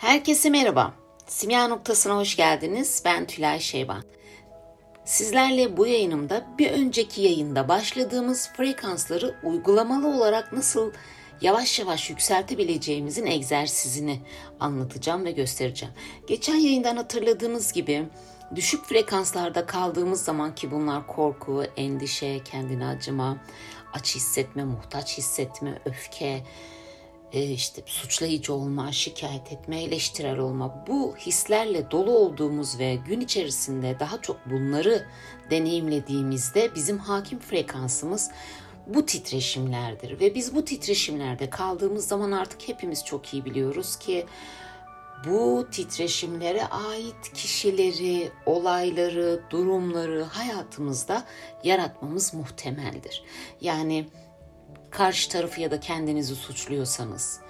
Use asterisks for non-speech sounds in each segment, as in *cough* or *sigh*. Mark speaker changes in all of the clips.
Speaker 1: Herkese merhaba. Simya noktasına hoş geldiniz. Ben Tülay Şeyban. Sizlerle bu yayınımda bir önceki yayında başladığımız frekansları uygulamalı olarak nasıl yavaş yavaş yükseltebileceğimizin egzersizini anlatacağım ve göstereceğim. Geçen yayından hatırladığınız gibi düşük frekanslarda kaldığımız zaman ki bunlar korku, endişe, kendini acıma, aç hissetme, muhtaç hissetme, öfke, işte suçlayıcı olma, şikayet etme, eleştirel olma bu hislerle dolu olduğumuz ve gün içerisinde daha çok bunları deneyimlediğimizde bizim hakim frekansımız bu titreşimlerdir ve biz bu titreşimlerde kaldığımız zaman artık hepimiz çok iyi biliyoruz ki bu titreşimlere ait kişileri, olayları, durumları hayatımızda yaratmamız muhtemeldir. Yani karşı tarafı ya da kendinizi suçluyorsanız,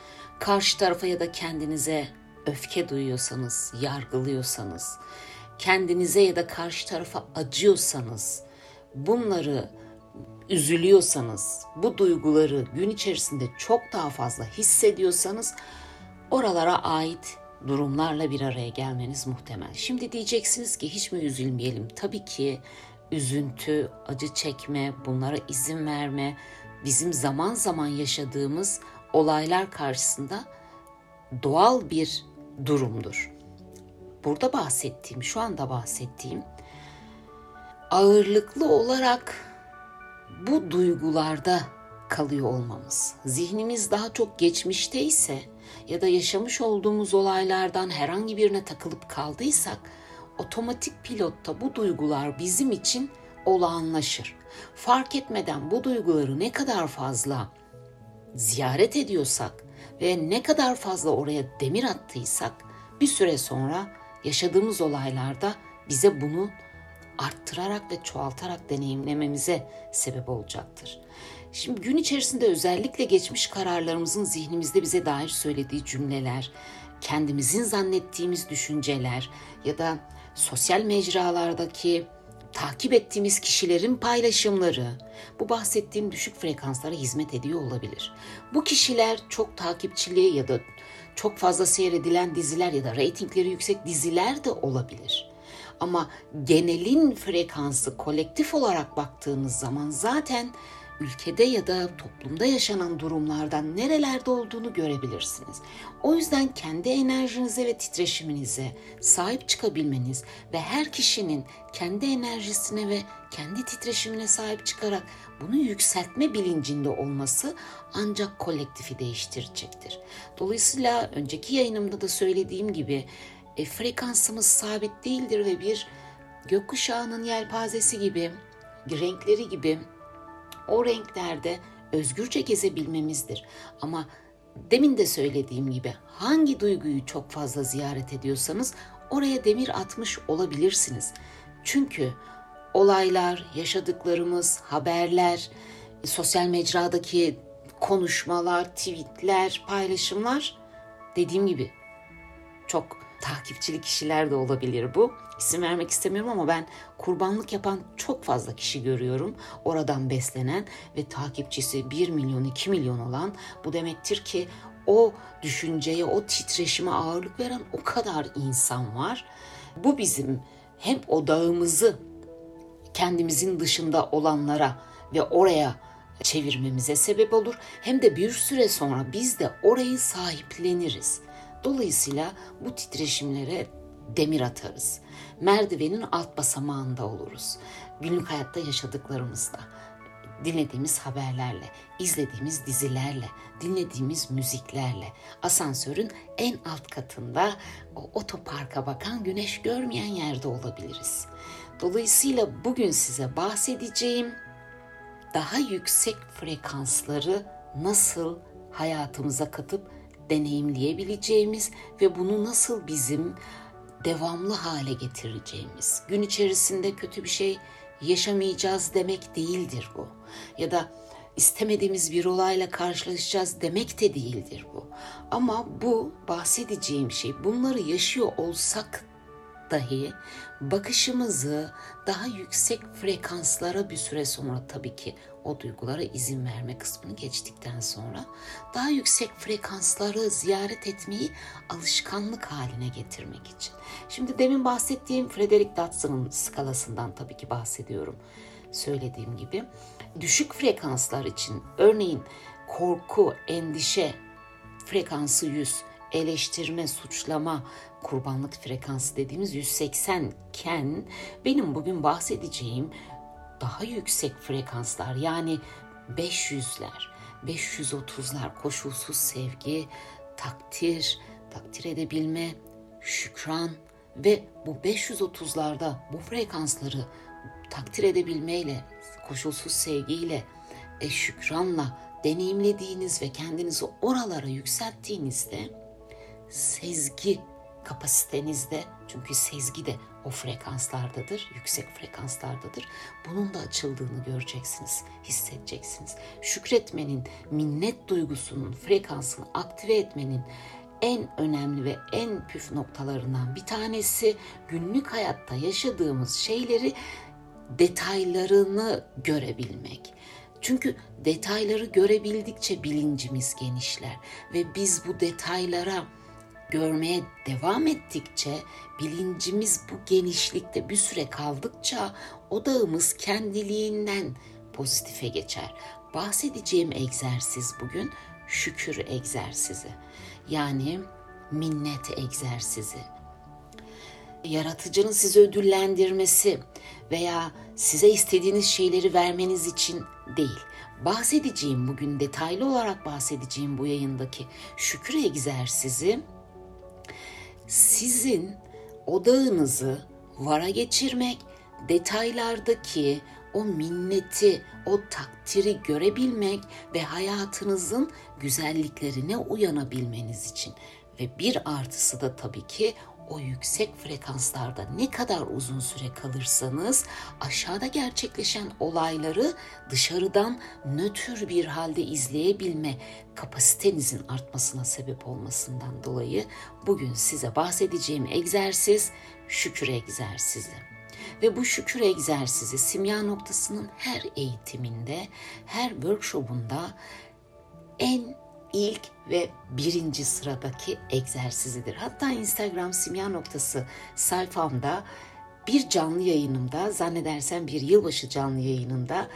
Speaker 1: karşı tarafa ya da kendinize öfke duyuyorsanız, yargılıyorsanız, kendinize ya da karşı tarafa acıyorsanız, bunları üzülüyorsanız, bu duyguları gün içerisinde çok daha fazla hissediyorsanız oralara ait durumlarla bir araya gelmeniz muhtemel. Şimdi diyeceksiniz ki hiç mi üzülmeyelim? Tabii ki üzüntü, acı çekme, bunlara izin verme, bizim zaman zaman yaşadığımız olaylar karşısında doğal bir durumdur. Burada bahsettiğim, şu anda bahsettiğim ağırlıklı olarak bu duygularda kalıyor olmamız. Zihnimiz daha çok geçmişte ise ya da yaşamış olduğumuz olaylardan herhangi birine takılıp kaldıysak otomatik pilotta bu duygular bizim için olağanlaşır. Fark etmeden bu duyguları ne kadar fazla ziyaret ediyorsak ve ne kadar fazla oraya demir attıysak bir süre sonra yaşadığımız olaylarda bize bunu arttırarak ve çoğaltarak deneyimlememize sebep olacaktır. Şimdi gün içerisinde özellikle geçmiş kararlarımızın zihnimizde bize dair söylediği cümleler, kendimizin zannettiğimiz düşünceler ya da sosyal mecralardaki takip ettiğimiz kişilerin paylaşımları bu bahsettiğim düşük frekanslara hizmet ediyor olabilir. Bu kişiler çok takipçiliği ya da çok fazla seyredilen diziler ya da reytingleri yüksek diziler de olabilir. Ama genelin frekansı kolektif olarak baktığınız zaman zaten ülkede ya da toplumda yaşanan durumlardan nerelerde olduğunu görebilirsiniz. O yüzden kendi enerjinize ve titreşiminize sahip çıkabilmeniz ve her kişinin kendi enerjisine ve kendi titreşimine sahip çıkarak bunu yükseltme bilincinde olması ancak kolektifi değiştirecektir. Dolayısıyla önceki yayınımda da söylediğim gibi e, frekansımız sabit değildir ve bir gökkuşağının yelpazesi gibi, renkleri gibi o renklerde özgürce gezebilmemizdir. Ama demin de söylediğim gibi hangi duyguyu çok fazla ziyaret ediyorsanız oraya demir atmış olabilirsiniz. Çünkü olaylar, yaşadıklarımız, haberler, sosyal mecradaki konuşmalar, tweetler, paylaşımlar dediğim gibi çok takipçili kişiler de olabilir bu. İsim vermek istemiyorum ama ben kurbanlık yapan çok fazla kişi görüyorum. Oradan beslenen ve takipçisi 1 milyon 2 milyon olan bu demektir ki o düşünceye, o titreşime ağırlık veren o kadar insan var. Bu bizim hem odağımızı kendimizin dışında olanlara ve oraya çevirmemize sebep olur hem de bir süre sonra biz de orayı sahipleniriz. Dolayısıyla bu titreşimlere demir atarız. Merdivenin alt basamağında oluruz. Günlük hayatta yaşadıklarımızda, dinlediğimiz haberlerle, izlediğimiz dizilerle, dinlediğimiz müziklerle, asansörün en alt katında o otoparka bakan güneş görmeyen yerde olabiliriz. Dolayısıyla bugün size bahsedeceğim daha yüksek frekansları nasıl hayatımıza katıp deneyimleyebileceğimiz ve bunu nasıl bizim devamlı hale getireceğimiz, gün içerisinde kötü bir şey yaşamayacağız demek değildir bu. Ya da istemediğimiz bir olayla karşılaşacağız demek de değildir bu. Ama bu bahsedeceğim şey bunları yaşıyor olsak dahi bakışımızı daha yüksek frekanslara bir süre sonra tabii ki o duygulara izin verme kısmını geçtikten sonra daha yüksek frekansları ziyaret etmeyi alışkanlık haline getirmek için. Şimdi demin bahsettiğim Frederick Dodson'ın skalasından tabii ki bahsediyorum. Söylediğim gibi düşük frekanslar için örneğin korku, endişe frekansı 100, eleştirme, suçlama, kurbanlık frekansı dediğimiz 180 iken benim bugün bahsedeceğim daha yüksek frekanslar yani 500'ler, 530'lar koşulsuz sevgi, takdir, takdir edebilme, şükran ve bu 530'larda bu frekansları takdir edebilmeyle, koşulsuz sevgiyle, e, şükranla deneyimlediğiniz ve kendinizi oralara yükselttiğinizde sezgi kapasitenizde çünkü sezgi de o frekanslardadır, yüksek frekanslardadır. Bunun da açıldığını göreceksiniz, hissedeceksiniz. Şükretmenin, minnet duygusunun frekansını aktive etmenin en önemli ve en püf noktalarından bir tanesi günlük hayatta yaşadığımız şeyleri detaylarını görebilmek. Çünkü detayları görebildikçe bilincimiz genişler ve biz bu detaylara görmeye devam ettikçe bilincimiz bu genişlikte bir süre kaldıkça odağımız kendiliğinden pozitife geçer. Bahsedeceğim egzersiz bugün şükür egzersizi. Yani minnet egzersizi. Yaratıcının sizi ödüllendirmesi veya size istediğiniz şeyleri vermeniz için değil. Bahsedeceğim bugün detaylı olarak bahsedeceğim bu yayındaki şükür egzersizi sizin odağınızı vara geçirmek, detaylardaki o minneti, o takdiri görebilmek ve hayatınızın güzelliklerine uyanabilmeniz için. Ve bir artısı da tabii ki o yüksek frekanslarda ne kadar uzun süre kalırsanız aşağıda gerçekleşen olayları dışarıdan nötr bir halde izleyebilme kapasitenizin artmasına sebep olmasından dolayı bugün size bahsedeceğim egzersiz şükür egzersizi. Ve bu şükür egzersizi simya noktasının her eğitiminde, her workshopunda en ilk ve birinci sıradaki egzersizidir. Hatta Instagram simya noktası sayfamda bir canlı yayınımda zannedersem bir yılbaşı canlı yayınında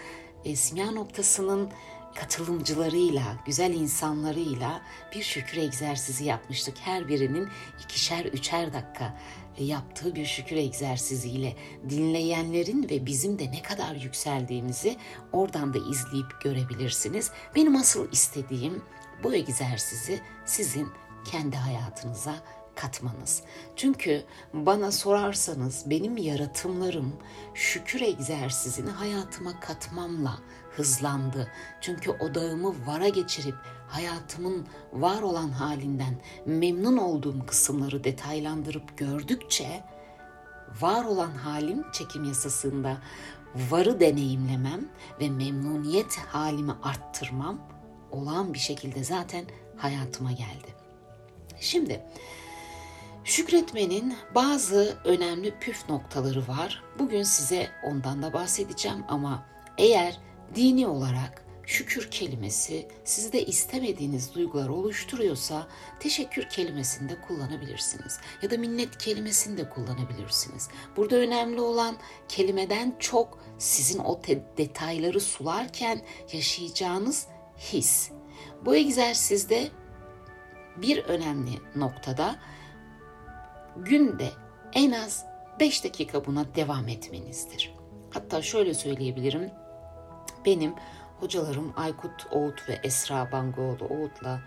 Speaker 1: e, simya noktasının katılımcılarıyla, güzel insanlarıyla bir şükür egzersizi yapmıştık. Her birinin ikişer üçer dakika yaptığı bir şükür egzersiziyle dinleyenlerin ve bizim de ne kadar yükseldiğimizi oradan da izleyip görebilirsiniz. Benim asıl istediğim bu egzersizi sizin kendi hayatınıza katmanız. Çünkü bana sorarsanız benim yaratımlarım şükür egzersizini hayatıma katmamla hızlandı. Çünkü odağımı vara geçirip hayatımın var olan halinden memnun olduğum kısımları detaylandırıp gördükçe var olan halim çekim yasasında varı deneyimlemem ve memnuniyet halimi arttırmam olağan bir şekilde zaten hayatıma geldi. Şimdi şükretmenin bazı önemli püf noktaları var. Bugün size ondan da bahsedeceğim ama eğer dini olarak şükür kelimesi sizde istemediğiniz duygular oluşturuyorsa teşekkür kelimesini de kullanabilirsiniz. Ya da minnet kelimesini de kullanabilirsiniz. Burada önemli olan kelimeden çok sizin o detayları sularken yaşayacağınız his. Bu egzersizde bir önemli noktada günde en az 5 dakika buna devam etmenizdir. Hatta şöyle söyleyebilirim. Benim hocalarım Aykut Oğut ve Esra Bangoğlu Oğut'la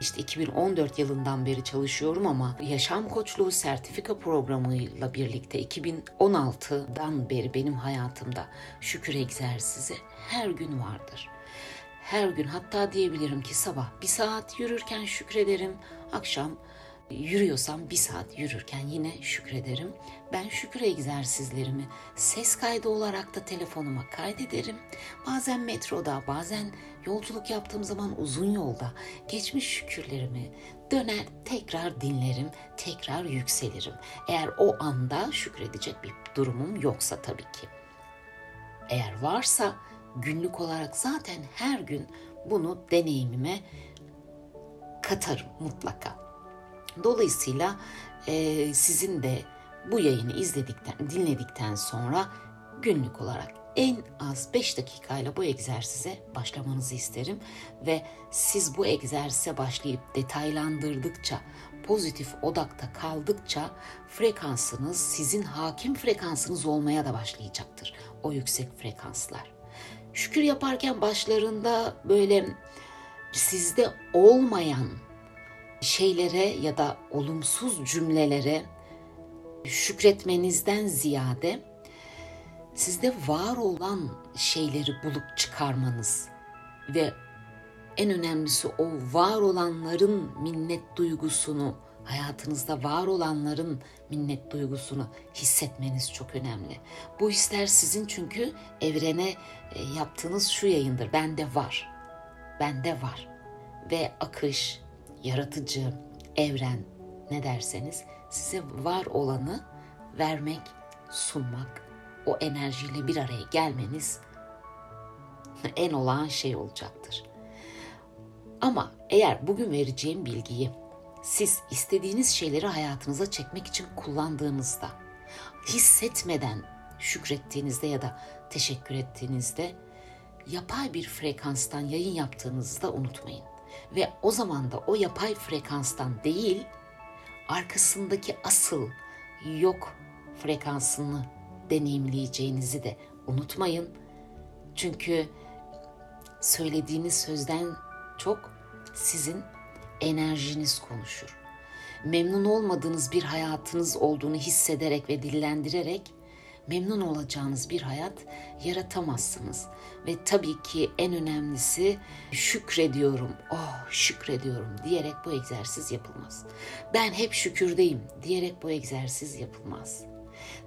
Speaker 1: işte 2014 yılından beri çalışıyorum ama yaşam koçluğu sertifika programıyla birlikte 2016'dan beri benim hayatımda şükür egzersizi her gün vardır her gün hatta diyebilirim ki sabah bir saat yürürken şükrederim, akşam Yürüyorsam bir saat yürürken yine şükrederim. Ben şükür egzersizlerimi ses kaydı olarak da telefonuma kaydederim. Bazen metroda, bazen yolculuk yaptığım zaman uzun yolda geçmiş şükürlerimi döner tekrar dinlerim, tekrar yükselirim. Eğer o anda şükredecek bir durumum yoksa tabii ki. Eğer varsa günlük olarak zaten her gün bunu deneyimime katarım mutlaka. Dolayısıyla e, sizin de bu yayını izledikten, dinledikten sonra günlük olarak en az 5 dakikayla bu egzersize başlamanızı isterim ve siz bu egzersize başlayıp detaylandırdıkça, pozitif odakta kaldıkça frekansınız sizin hakim frekansınız olmaya da başlayacaktır. O yüksek frekanslar. Şükür yaparken başlarında böyle sizde olmayan şeylere ya da olumsuz cümlelere şükretmenizden ziyade sizde var olan şeyleri bulup çıkarmanız ve en önemlisi o var olanların minnet duygusunu, hayatınızda var olanların minnet duygusunu hissetmeniz çok önemli. Bu hisler sizin çünkü evrene e, yaptığınız şu yayındır. Bende var. Bende var. Ve akış, yaratıcı, evren ne derseniz size var olanı vermek, sunmak, o enerjiyle bir araya gelmeniz *laughs* en olağan şey olacaktır. Ama eğer bugün vereceğim bilgiyi siz istediğiniz şeyleri hayatınıza çekmek için kullandığınızda, hissetmeden şükrettiğinizde ya da teşekkür ettiğinizde yapay bir frekanstan yayın yaptığınızda unutmayın. Ve o zaman da o yapay frekanstan değil, arkasındaki asıl yok frekansını deneyimleyeceğinizi de unutmayın. Çünkü söylediğiniz sözden çok sizin enerjiniz konuşur. Memnun olmadığınız bir hayatınız olduğunu hissederek ve dillendirerek memnun olacağınız bir hayat yaratamazsınız. Ve tabii ki en önemlisi şükrediyorum, oh şükrediyorum diyerek bu egzersiz yapılmaz. Ben hep şükürdeyim diyerek bu egzersiz yapılmaz.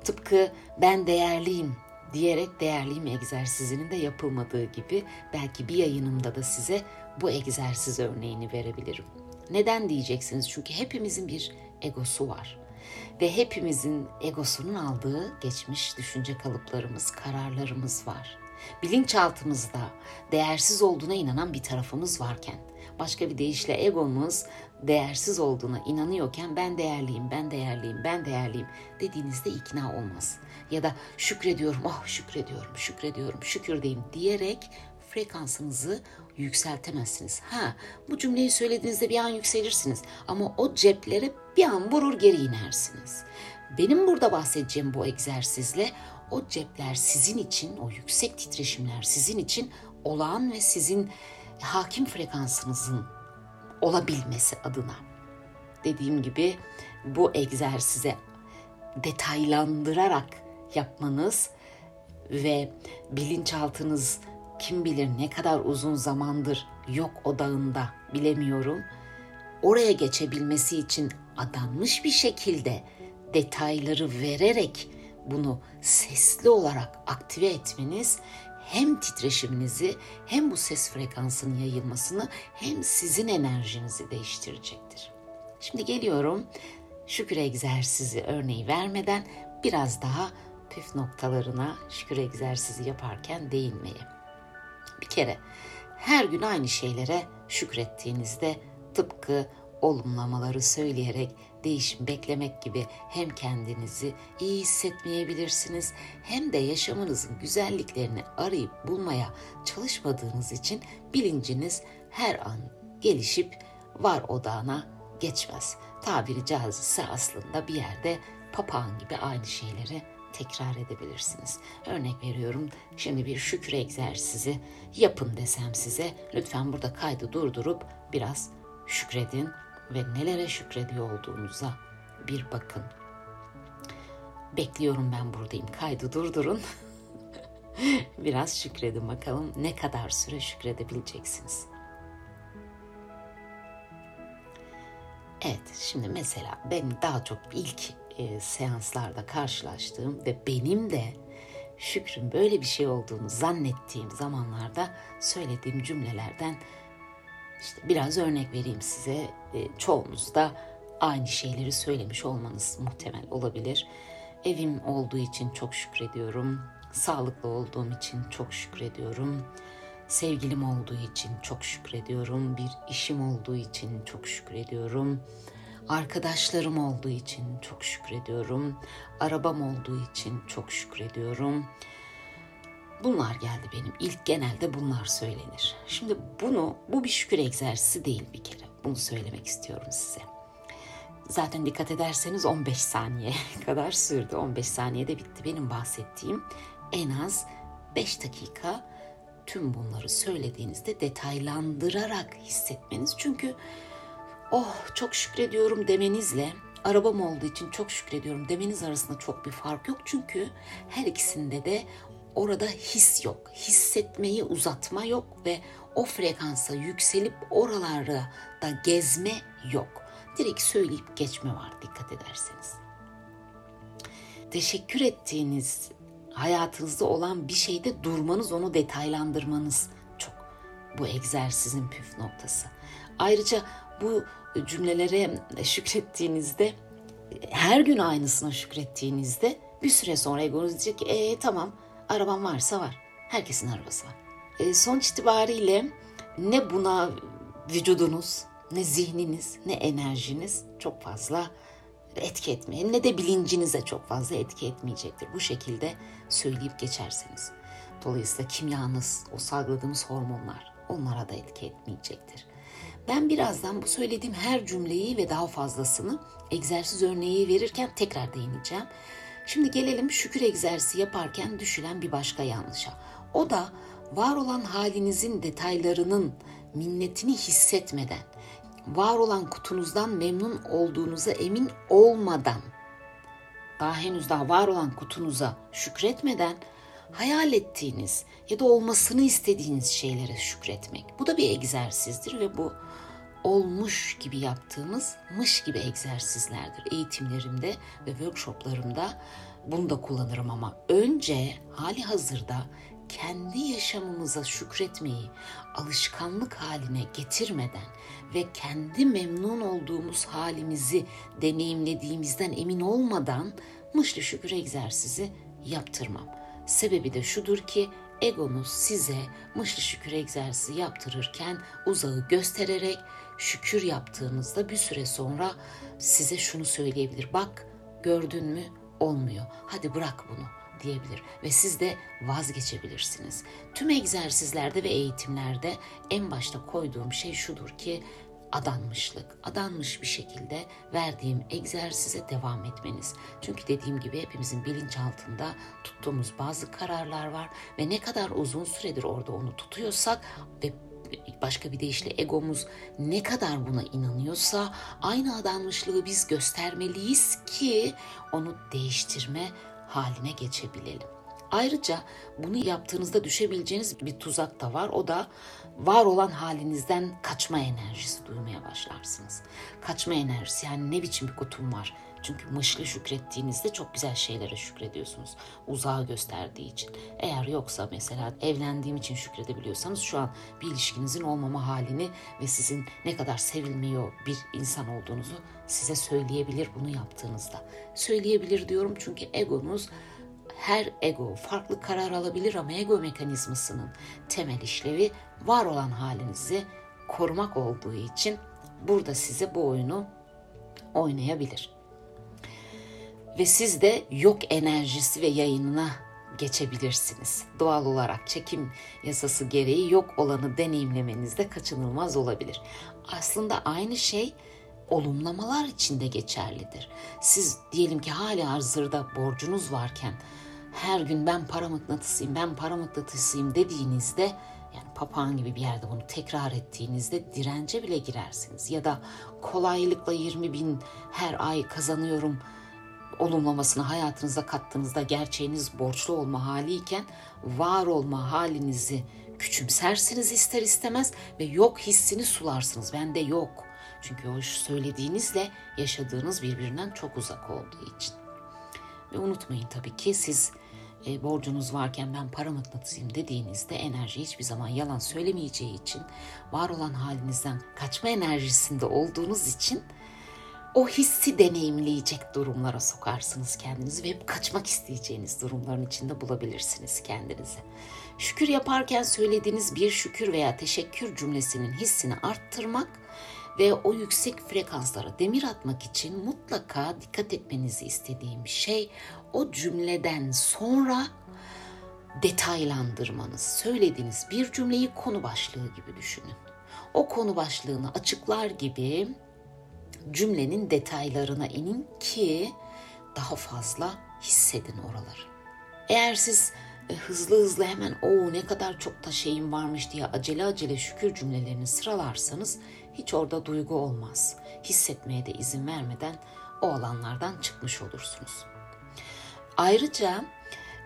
Speaker 1: Tıpkı ben değerliyim diyerek değerliyim egzersizinin de yapılmadığı gibi belki bir yayınımda da size bu egzersiz örneğini verebilirim. Neden diyeceksiniz? Çünkü hepimizin bir egosu var. Ve hepimizin egosunun aldığı geçmiş düşünce kalıplarımız, kararlarımız var. Bilinçaltımızda değersiz olduğuna inanan bir tarafımız varken, başka bir deyişle egomuz değersiz olduğuna inanıyorken ben değerliyim, ben değerliyim, ben değerliyim dediğinizde ikna olmaz. Ya da şükrediyorum, ah şükrediyorum, şükrediyorum, şükürdeyim diyerek frekansınızı yükseltemezsiniz. Ha bu cümleyi söylediğinizde bir an yükselirsiniz ama o ceplere bir an vurur geri inersiniz. Benim burada bahsedeceğim bu egzersizle o cepler sizin için, o yüksek titreşimler sizin için olağan ve sizin hakim frekansınızın olabilmesi adına. Dediğim gibi bu egzersize detaylandırarak yapmanız ve bilinçaltınız kim bilir ne kadar uzun zamandır yok odağında bilemiyorum. Oraya geçebilmesi için adanmış bir şekilde detayları vererek bunu sesli olarak aktive etmeniz hem titreşiminizi hem bu ses frekansının yayılmasını hem sizin enerjinizi değiştirecektir. Şimdi geliyorum şükür egzersizi örneği vermeden biraz daha püf noktalarına şükür egzersizi yaparken değinmeye. Bir kere her gün aynı şeylere şükrettiğinizde tıpkı olumlamaları söyleyerek değişim beklemek gibi hem kendinizi iyi hissetmeyebilirsiniz hem de yaşamınızın güzelliklerini arayıp bulmaya çalışmadığınız için bilinciniz her an gelişip var odağına geçmez. Tabiri caizse aslında bir yerde papağan gibi aynı şeyleri tekrar edebilirsiniz. Örnek veriyorum şimdi bir şükür egzersizi yapın desem size lütfen burada kaydı durdurup biraz şükredin ve nelere şükrediyor olduğunuza bir bakın. Bekliyorum ben buradayım. Kaydı durdurun. *laughs* Biraz şükredin bakalım ne kadar süre şükredebileceksiniz. Evet, şimdi mesela ben daha çok ilk e, seanslarda karşılaştığım ve benim de şükrün böyle bir şey olduğunu zannettiğim zamanlarda söylediğim cümlelerden işte biraz örnek vereyim size. E, çoğunuz da aynı şeyleri söylemiş olmanız muhtemel olabilir. Evim olduğu için çok şükrediyorum. Sağlıklı olduğum için çok şükrediyorum. Sevgilim olduğu için çok şükrediyorum. Bir işim olduğu için çok şükrediyorum. Arkadaşlarım olduğu için çok şükrediyorum. Arabam olduğu için çok şükrediyorum. Bunlar geldi benim. İlk genelde bunlar söylenir. Şimdi bunu, bu bir şükür egzersizi değil bir kere. Bunu söylemek istiyorum size. Zaten dikkat ederseniz 15 saniye *laughs* kadar sürdü. 15 saniyede bitti benim bahsettiğim. En az 5 dakika tüm bunları söylediğinizde detaylandırarak hissetmeniz. Çünkü oh çok şükrediyorum demenizle arabam olduğu için çok şükrediyorum demeniz arasında çok bir fark yok. Çünkü her ikisinde de orada his yok. Hissetmeyi uzatma yok ve o frekansa yükselip oralarda da gezme yok. Direkt söyleyip geçme var dikkat ederseniz. Teşekkür ettiğiniz hayatınızda olan bir şeyde durmanız, onu detaylandırmanız çok bu egzersizin püf noktası. Ayrıca bu cümlelere şükrettiğinizde her gün aynısına şükrettiğinizde bir süre sonra egonuz diyecek ki e, tamam arabam varsa var. Herkesin arabası var. E, sonuç itibariyle ne buna vücudunuz, ne zihniniz, ne enerjiniz çok fazla etki etmeye ne de bilincinize çok fazla etki etmeyecektir. Bu şekilde söyleyip geçerseniz. Dolayısıyla kimyanız, o salgıladığımız hormonlar onlara da etki etmeyecektir. Ben birazdan bu söylediğim her cümleyi ve daha fazlasını egzersiz örneği verirken tekrar değineceğim. Şimdi gelelim şükür egzersizi yaparken düşülen bir başka yanlışa. O da var olan halinizin detaylarının minnetini hissetmeden, var olan kutunuzdan memnun olduğunuza emin olmadan, daha henüz daha var olan kutunuza şükretmeden hayal ettiğiniz ya da olmasını istediğiniz şeylere şükretmek. Bu da bir egzersizdir ve bu olmuş gibi yaptığımız mış gibi egzersizlerdir. Eğitimlerimde ve workshoplarımda bunu da kullanırım ama önce hali hazırda kendi yaşamımıza şükretmeyi alışkanlık haline getirmeden ve kendi memnun olduğumuz halimizi deneyimlediğimizden emin olmadan mışlı şükür egzersizi yaptırmam. Sebebi de şudur ki egomuz size mışlı şükür egzersizi yaptırırken uzağı göstererek şükür yaptığınızda bir süre sonra size şunu söyleyebilir. Bak gördün mü olmuyor. Hadi bırak bunu diyebilir ve siz de vazgeçebilirsiniz. Tüm egzersizlerde ve eğitimlerde en başta koyduğum şey şudur ki adanmışlık, adanmış bir şekilde verdiğim egzersize devam etmeniz. Çünkü dediğim gibi hepimizin bilinçaltında tuttuğumuz bazı kararlar var ve ne kadar uzun süredir orada onu tutuyorsak ve başka bir deyişle egomuz ne kadar buna inanıyorsa aynı adanmışlığı biz göstermeliyiz ki onu değiştirme haline geçebilelim. Ayrıca bunu yaptığınızda düşebileceğiniz bir tuzak da var. O da var olan halinizden kaçma enerjisi duymaya başlarsınız. Kaçma enerjisi yani ne biçim bir kutum var. Çünkü mışlı şükrettiğinizde çok güzel şeylere şükrediyorsunuz. Uzağı gösterdiği için. Eğer yoksa mesela evlendiğim için şükredebiliyorsanız şu an bir ilişkinizin olmama halini ve sizin ne kadar sevilmiyor bir insan olduğunuzu size söyleyebilir bunu yaptığınızda. Söyleyebilir diyorum çünkü egonuz her ego farklı karar alabilir ama ego mekanizmasının temel işlevi var olan halinizi korumak olduğu için burada size bu oyunu oynayabilir. Ve siz de yok enerjisi ve yayınına geçebilirsiniz. Doğal olarak çekim yasası gereği yok olanı deneyimlemenizde kaçınılmaz olabilir. Aslında aynı şey olumlamalar için de geçerlidir. Siz diyelim ki hala hazırda borcunuz varken her gün ben para mıknatısıyım, ben para mıknatısıyım dediğinizde yani papağan gibi bir yerde bunu tekrar ettiğinizde dirence bile girersiniz. Ya da kolaylıkla 20 bin her ay kazanıyorum olumlamasını hayatınıza kattığınızda gerçeğiniz borçlu olma haliyken var olma halinizi küçümsersiniz ister istemez ve yok hissini sularsınız. Bende yok. Çünkü o söylediğinizle yaşadığınız birbirinden çok uzak olduğu için. Ve unutmayın tabii ki siz e, borcunuz varken ben para mıknatısıyım dediğinizde enerji hiçbir zaman yalan söylemeyeceği için var olan halinizden kaçma enerjisinde olduğunuz için o hissi deneyimleyecek durumlara sokarsınız kendinizi ve hep kaçmak isteyeceğiniz durumların içinde bulabilirsiniz kendinizi. Şükür yaparken söylediğiniz bir şükür veya teşekkür cümlesinin hissini arttırmak ve o yüksek frekanslara demir atmak için mutlaka dikkat etmenizi istediğim şey o cümleden sonra detaylandırmanız. Söylediğiniz bir cümleyi konu başlığı gibi düşünün. O konu başlığını açıklar gibi cümlenin detaylarına inin ki daha fazla hissedin oraları. Eğer siz e, hızlı hızlı hemen o ne kadar çok da şeyim varmış diye acele acele şükür cümlelerini sıralarsanız hiç orada duygu olmaz. Hissetmeye de izin vermeden o alanlardan çıkmış olursunuz. Ayrıca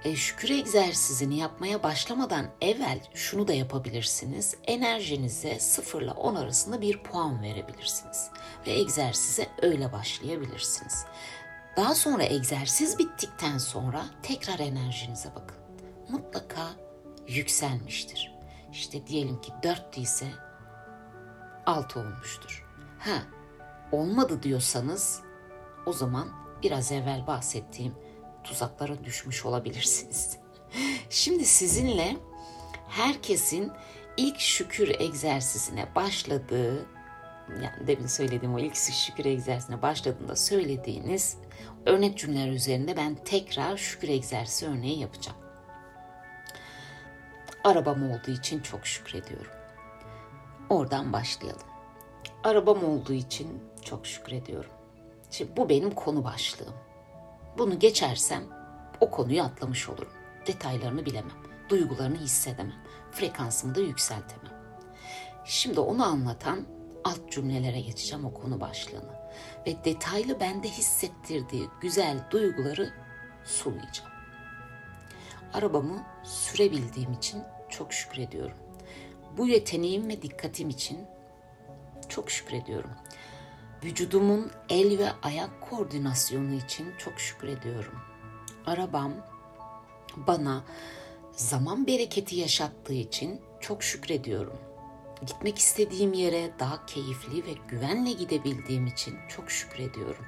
Speaker 1: e, şükür egzersizini yapmaya başlamadan evvel şunu da yapabilirsiniz. Enerjinize 0 ile 10 arasında bir puan verebilirsiniz. Ve egzersize öyle başlayabilirsiniz. Daha sonra egzersiz bittikten sonra tekrar enerjinize bakın. Mutlaka yükselmiştir. İşte diyelim ki 4 ise 6 olmuştur. Ha, olmadı diyorsanız o zaman biraz evvel bahsettiğim tuzaklara düşmüş olabilirsiniz. *laughs* Şimdi sizinle herkesin ilk şükür egzersizine başladığı yani demin söylediğim o ilk şükür egzersizine başladığında söylediğiniz örnek cümleler üzerinde ben tekrar şükür egzersizi örneği yapacağım. Arabam olduğu için çok şükrediyorum. Oradan başlayalım. Arabam olduğu için çok şükrediyorum. Şimdi bu benim konu başlığım. Bunu geçersem o konuyu atlamış olurum. Detaylarını bilemem. Duygularını hissedemem. Frekansımı da yükseltemem. Şimdi onu anlatan alt cümlelere geçeceğim o konu başlığını. Ve detaylı bende hissettirdiği güzel duyguları sulayacağım. Arabamı sürebildiğim için çok şükrediyorum. Bu yeteneğim ve dikkatim için çok şükrediyorum. Vücudumun el ve ayak koordinasyonu için çok şükrediyorum. Arabam bana zaman bereketi yaşattığı için çok şükrediyorum. Gitmek istediğim yere daha keyifli ve güvenle gidebildiğim için çok şükrediyorum.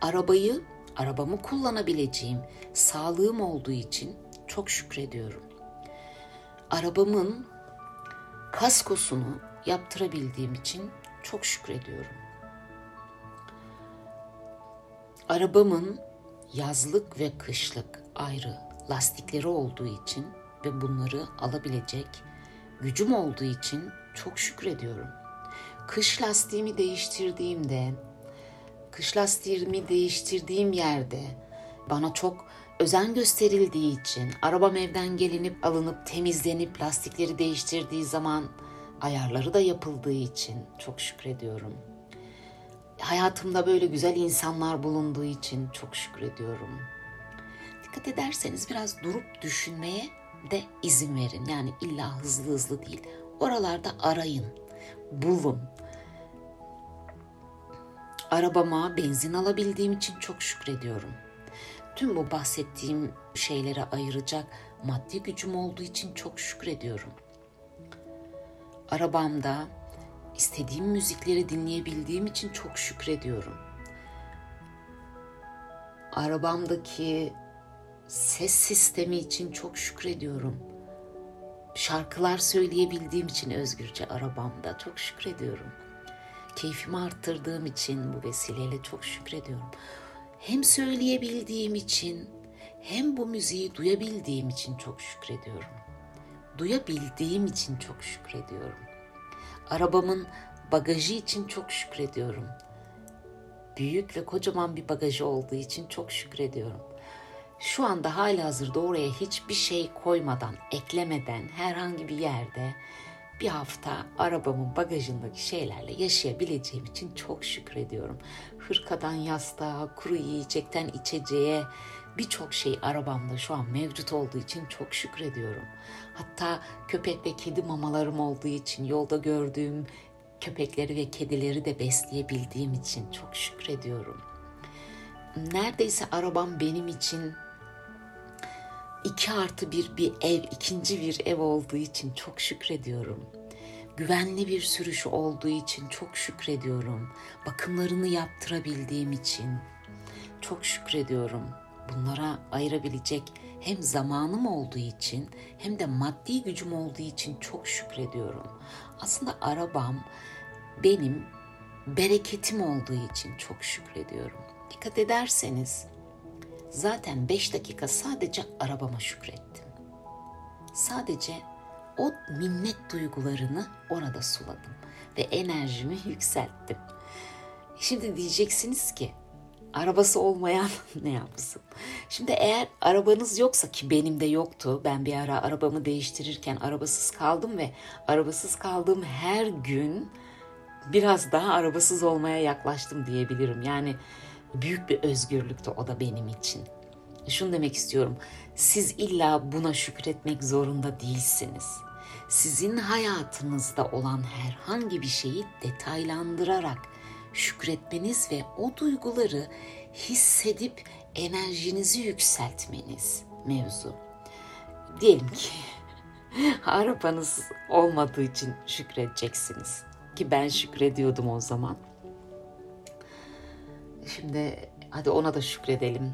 Speaker 1: Arabayı, arabamı kullanabileceğim sağlığım olduğu için çok şükrediyorum. Arabamın kaskosunu yaptırabildiğim için çok şükrediyorum. Arabamın yazlık ve kışlık ayrı lastikleri olduğu için ve bunları alabilecek gücüm olduğu için çok şükrediyorum. Kış lastiğimi değiştirdiğimde, kış lastiğimi değiştirdiğim yerde bana çok özen gösterildiği için, arabam evden gelinip alınıp temizlenip lastikleri değiştirdiği zaman ayarları da yapıldığı için çok şükrediyorum. Hayatımda böyle güzel insanlar bulunduğu için çok şükrediyorum. Dikkat ederseniz biraz durup düşünmeye de izin verin. Yani illa hızlı hızlı değil. Oralarda arayın, bulun. Arabama benzin alabildiğim için çok şükrediyorum. Tüm bu bahsettiğim şeylere ayıracak maddi gücüm olduğu için çok şükrediyorum. Arabamda istediğim müzikleri dinleyebildiğim için çok şükrediyorum. Arabamdaki ses sistemi için çok şükrediyorum. Şarkılar söyleyebildiğim için özgürce arabamda çok şükrediyorum. Keyfimi arttırdığım için bu vesileyle çok şükrediyorum. Hem söyleyebildiğim için hem bu müziği duyabildiğim için çok şükrediyorum. Duyabildiğim için çok şükrediyorum. Arabamın bagajı için çok şükrediyorum. Büyük ve kocaman bir bagajı olduğu için çok şükrediyorum. Şu anda hala hazırda oraya hiçbir şey koymadan, eklemeden herhangi bir yerde bir hafta arabamın bagajındaki şeylerle yaşayabileceğim için çok şükrediyorum. Hırkadan yastığa, kuru yiyecekten içeceğe birçok şey arabamda şu an mevcut olduğu için çok şükrediyorum. Hatta köpek ve kedi mamalarım olduğu için yolda gördüğüm köpekleri ve kedileri de besleyebildiğim için çok şükrediyorum. Neredeyse arabam benim için iki artı bir bir ev, ikinci bir ev olduğu için çok şükrediyorum. Güvenli bir sürüş olduğu için çok şükrediyorum. Bakımlarını yaptırabildiğim için çok şükrediyorum. Bunlara ayırabilecek hem zamanım olduğu için hem de maddi gücüm olduğu için çok şükrediyorum. Aslında arabam benim bereketim olduğu için çok şükrediyorum. Dikkat ederseniz zaten 5 dakika sadece arabama şükrettim. Sadece o minnet duygularını orada suladım ve enerjimi yükselttim. Şimdi diyeceksiniz ki arabası olmayan *laughs* ne yapsın? Şimdi eğer arabanız yoksa ki benim de yoktu. Ben bir ara arabamı değiştirirken arabasız kaldım ve arabasız kaldığım her gün biraz daha arabasız olmaya yaklaştım diyebilirim. Yani büyük bir özgürlüktü o da benim için. Şunu demek istiyorum. Siz illa buna şükretmek zorunda değilsiniz. Sizin hayatınızda olan herhangi bir şeyi detaylandırarak şükretmeniz ve o duyguları hissedip enerjinizi yükseltmeniz mevzu. Diyelim ki *laughs* arabanız olmadığı için şükredeceksiniz ki ben şükrediyordum o zaman. Şimdi hadi ona da şükredelim.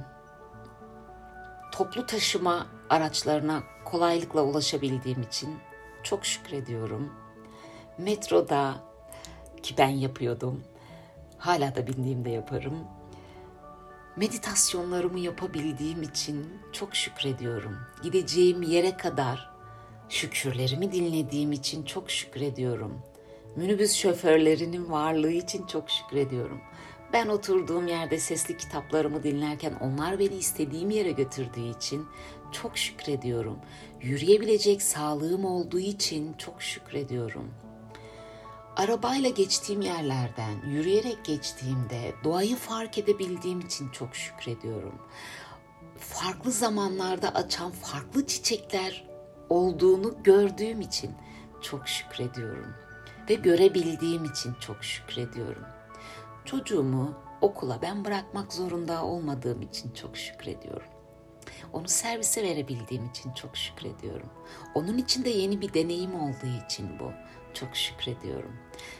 Speaker 1: Toplu taşıma araçlarına kolaylıkla ulaşabildiğim için çok şükrediyorum. Metroda ki ben yapıyordum. Hala da bindiğimde yaparım. Meditasyonlarımı yapabildiğim için çok şükrediyorum. Gideceğim yere kadar şükürlerimi dinlediğim için çok şükrediyorum. Minibüs şoförlerinin varlığı için çok şükrediyorum. Ben oturduğum yerde sesli kitaplarımı dinlerken onlar beni istediğim yere götürdüğü için çok şükrediyorum. Yürüyebilecek sağlığım olduğu için çok şükrediyorum. Arabayla geçtiğim yerlerden yürüyerek geçtiğimde doğayı fark edebildiğim için çok şükrediyorum. Farklı zamanlarda açan farklı çiçekler olduğunu gördüğüm için çok şükrediyorum ve görebildiğim için çok şükrediyorum. Çocuğumu okula ben bırakmak zorunda olmadığım için çok şükrediyorum. Onu servise verebildiğim için çok şükrediyorum. Onun için de yeni bir deneyim olduğu için bu. Çok şükrediyorum.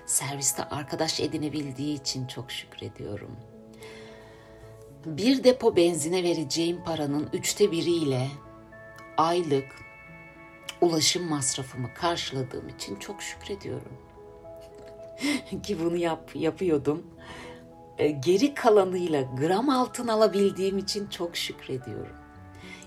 Speaker 1: Serviste arkadaş edinebildiği için çok şükrediyorum. Bir depo benzine vereceğim paranın üçte biriyle aylık ulaşım masrafımı karşıladığım için çok şükrediyorum. *laughs* Ki bunu yap, yapıyordum. E, geri kalanıyla gram altın alabildiğim için çok şükrediyorum.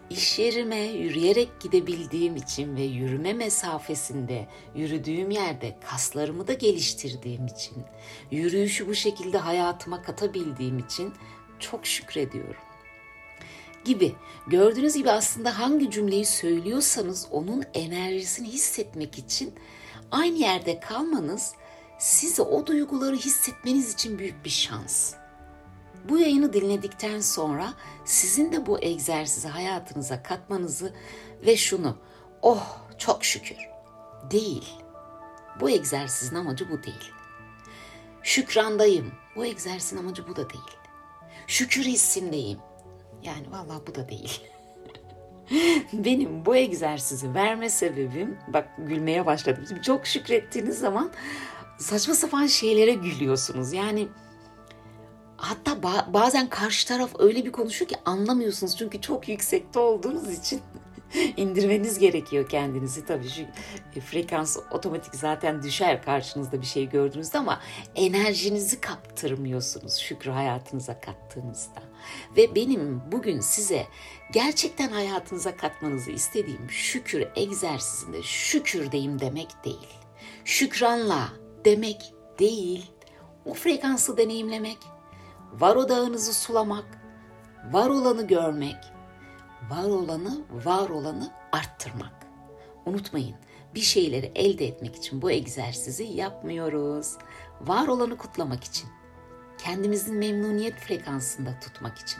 Speaker 1: İş yerime yürüyerek gidebildiğim için ve yürüme mesafesinde yürüdüğüm yerde kaslarımı da geliştirdiğim için, yürüyüşü bu şekilde hayatıma katabildiğim için çok şükrediyorum. Gibi gördüğünüz gibi aslında hangi cümleyi söylüyorsanız onun enerjisini hissetmek için aynı yerde kalmanız size o duyguları hissetmeniz için büyük bir şans. Bu yayını dinledikten sonra sizin de bu egzersizi hayatınıza katmanızı ve şunu, oh çok şükür değil. Bu egzersizin amacı bu değil. Şükrandayım. Bu egzersizin amacı bu da değil. Şükür hissindeyim. Yani vallahi bu da değil. *laughs* Benim bu egzersizi verme sebebim, bak gülmeye başladım. Çok şükrettiğiniz zaman saçma sapan şeylere gülüyorsunuz. Yani hatta ba- bazen karşı taraf öyle bir konuşuyor ki anlamıyorsunuz. Çünkü çok yüksekte olduğunuz için *laughs* indirmeniz gerekiyor kendinizi. Tabii şu frekans otomatik zaten düşer karşınızda bir şey gördüğünüzde ama enerjinizi kaptırmıyorsunuz şükrü hayatınıza kattığınızda. Ve benim bugün size gerçekten hayatınıza katmanızı istediğim şükür egzersizinde şükürdeyim demek değil. Şükranla demek değil. O frekansı deneyimlemek, var odağınızı sulamak, var olanı görmek, var olanı, var olanı arttırmak. Unutmayın, bir şeyleri elde etmek için bu egzersizi yapmıyoruz. Var olanı kutlamak için, kendimizin memnuniyet frekansında tutmak için,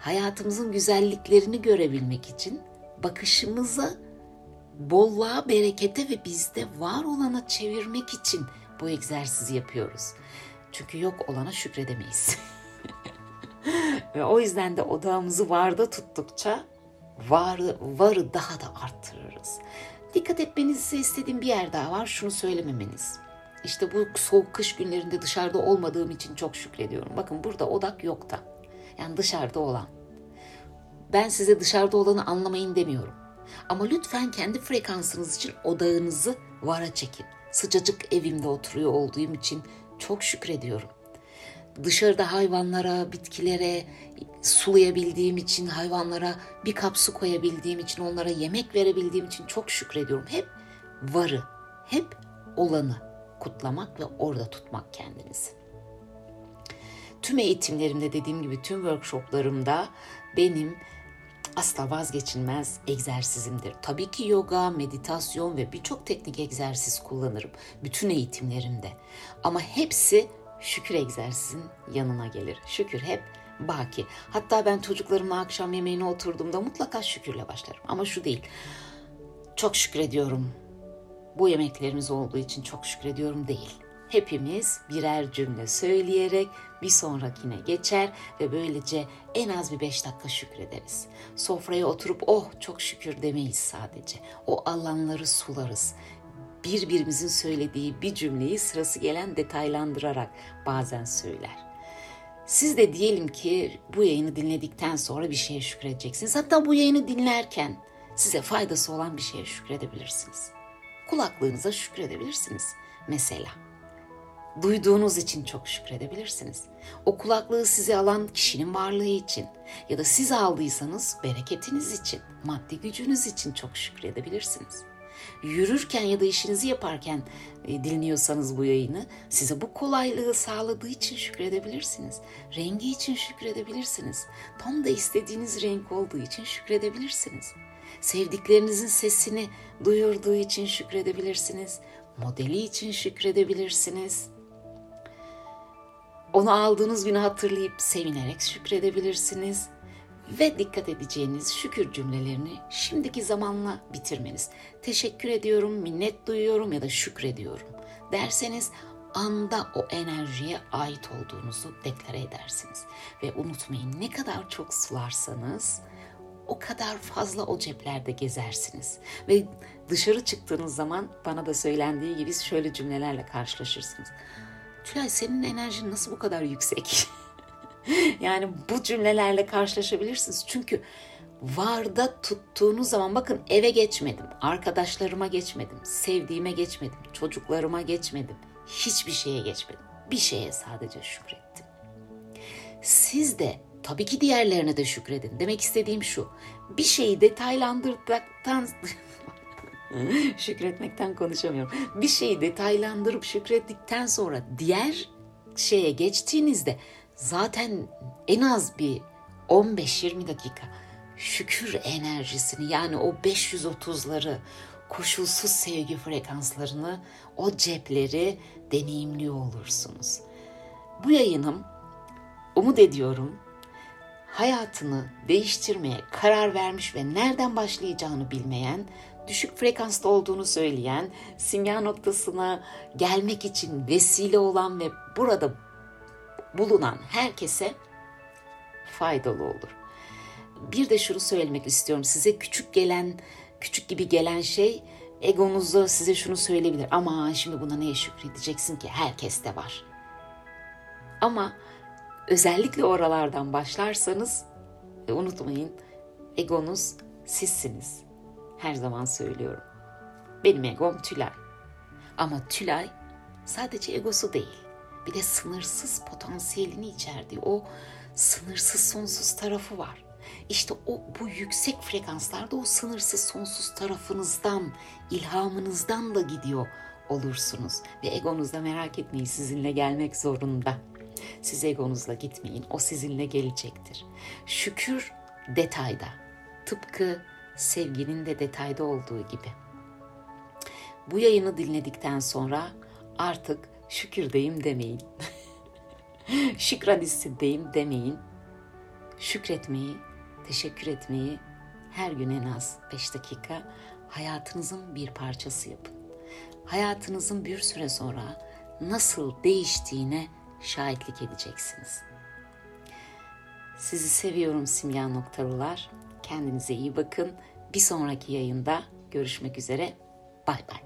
Speaker 1: hayatımızın güzelliklerini görebilmek için, bakışımızı bolluğa, berekete ve bizde var olana çevirmek için bu egzersizi yapıyoruz. Çünkü yok olana şükredemeyiz. *laughs* Ve o yüzden de odağımızı varda tuttukça varı, varı daha da arttırırız. Dikkat etmenizi istediğim bir yer daha var. Şunu söylememeniz. İşte bu soğuk kış günlerinde dışarıda olmadığım için çok şükrediyorum. Bakın burada odak yok da. Yani dışarıda olan. Ben size dışarıda olanı anlamayın demiyorum. Ama lütfen kendi frekansınız için odağınızı vara çekin. Sıcacık evimde oturuyor olduğum için çok şükrediyorum. Dışarıda hayvanlara, bitkilere sulayabildiğim için, hayvanlara bir kap su koyabildiğim için, onlara yemek verebildiğim için çok şükrediyorum. Hep varı, hep olanı kutlamak ve orada tutmak kendinizi. Tüm eğitimlerimde dediğim gibi tüm workshoplarımda benim asla vazgeçilmez egzersizimdir. Tabii ki yoga, meditasyon ve birçok teknik egzersiz kullanırım bütün eğitimlerimde. Ama hepsi şükür egzersizin yanına gelir. Şükür hep baki. Hatta ben çocuklarımla akşam yemeğine oturduğumda mutlaka şükürle başlarım. Ama şu değil. Çok şükrediyorum. Bu yemeklerimiz olduğu için çok şükrediyorum değil. Hepimiz birer cümle söyleyerek bir sonrakine geçer ve böylece en az bir beş dakika şükrederiz. Sofraya oturup oh çok şükür demeyiz sadece. O alanları sularız birbirimizin söylediği bir cümleyi sırası gelen detaylandırarak bazen söyler. Siz de diyelim ki bu yayını dinledikten sonra bir şeye şükredeceksiniz. Hatta bu yayını dinlerken size faydası olan bir şeye şükredebilirsiniz. Kulaklığınıza şükredebilirsiniz mesela. Duyduğunuz için çok şükredebilirsiniz. O kulaklığı size alan kişinin varlığı için ya da siz aldıysanız bereketiniz için, maddi gücünüz için çok şükredebilirsiniz yürürken ya da işinizi yaparken e, dinliyorsanız bu yayını size bu kolaylığı sağladığı için şükredebilirsiniz. Rengi için şükredebilirsiniz. Tam da istediğiniz renk olduğu için şükredebilirsiniz. Sevdiklerinizin sesini duyurduğu için şükredebilirsiniz. Modeli için şükredebilirsiniz. Onu aldığınız günü hatırlayıp sevinerek şükredebilirsiniz ve dikkat edeceğiniz şükür cümlelerini şimdiki zamanla bitirmeniz. Teşekkür ediyorum, minnet duyuyorum ya da şükrediyorum derseniz anda o enerjiye ait olduğunuzu deklare edersiniz. Ve unutmayın ne kadar çok sularsanız o kadar fazla o ceplerde gezersiniz. Ve dışarı çıktığınız zaman bana da söylendiği gibi şöyle cümlelerle karşılaşırsınız. Tülay senin enerjin nasıl bu kadar yüksek? *laughs* yani bu cümlelerle karşılaşabilirsiniz. Çünkü varda tuttuğunuz zaman bakın eve geçmedim, arkadaşlarıma geçmedim, sevdiğime geçmedim, çocuklarıma geçmedim, hiçbir şeye geçmedim. Bir şeye sadece şükrettim. Siz de tabii ki diğerlerine de şükredin. Demek istediğim şu. Bir şeyi detaylandırdıktan *laughs* şükretmekten konuşamıyorum. Bir şeyi detaylandırıp şükrettikten sonra diğer şeye geçtiğinizde zaten en az bir 15-20 dakika şükür enerjisini yani o 530'ları koşulsuz sevgi frekanslarını o cepleri deneyimliyor olursunuz. Bu yayınım umut ediyorum hayatını değiştirmeye karar vermiş ve nereden başlayacağını bilmeyen, düşük frekansta olduğunu söyleyen, simya noktasına gelmek için vesile olan ve burada bulunan herkese faydalı olur. Bir de şunu söylemek istiyorum. Size küçük gelen, küçük gibi gelen şey egonuzda size şunu söyleyebilir. Ama şimdi buna neye şükredeceksin ki? Herkes de var. Ama özellikle oralardan başlarsanız ve unutmayın egonuz sizsiniz. Her zaman söylüyorum. Benim egom Tülay. Ama Tülay sadece egosu değil bir de sınırsız potansiyelini içerdiği o sınırsız sonsuz tarafı var. İşte o bu yüksek frekanslarda o sınırsız sonsuz tarafınızdan, ilhamınızdan da gidiyor olursunuz. Ve egonuzda merak etmeyin sizinle gelmek zorunda. Siz egonuzla gitmeyin. O sizinle gelecektir. Şükür detayda. Tıpkı sevginin de detayda olduğu gibi. Bu yayını dinledikten sonra artık şükürdeyim demeyin. *laughs* Şükradistindeyim demeyin. Şükretmeyi, teşekkür etmeyi her gün en az 5 dakika hayatınızın bir parçası yapın. Hayatınızın bir süre sonra nasıl değiştiğine şahitlik edeceksiniz. Sizi seviyorum simya noktalılar. Kendinize iyi bakın. Bir sonraki yayında görüşmek üzere. Bay bay.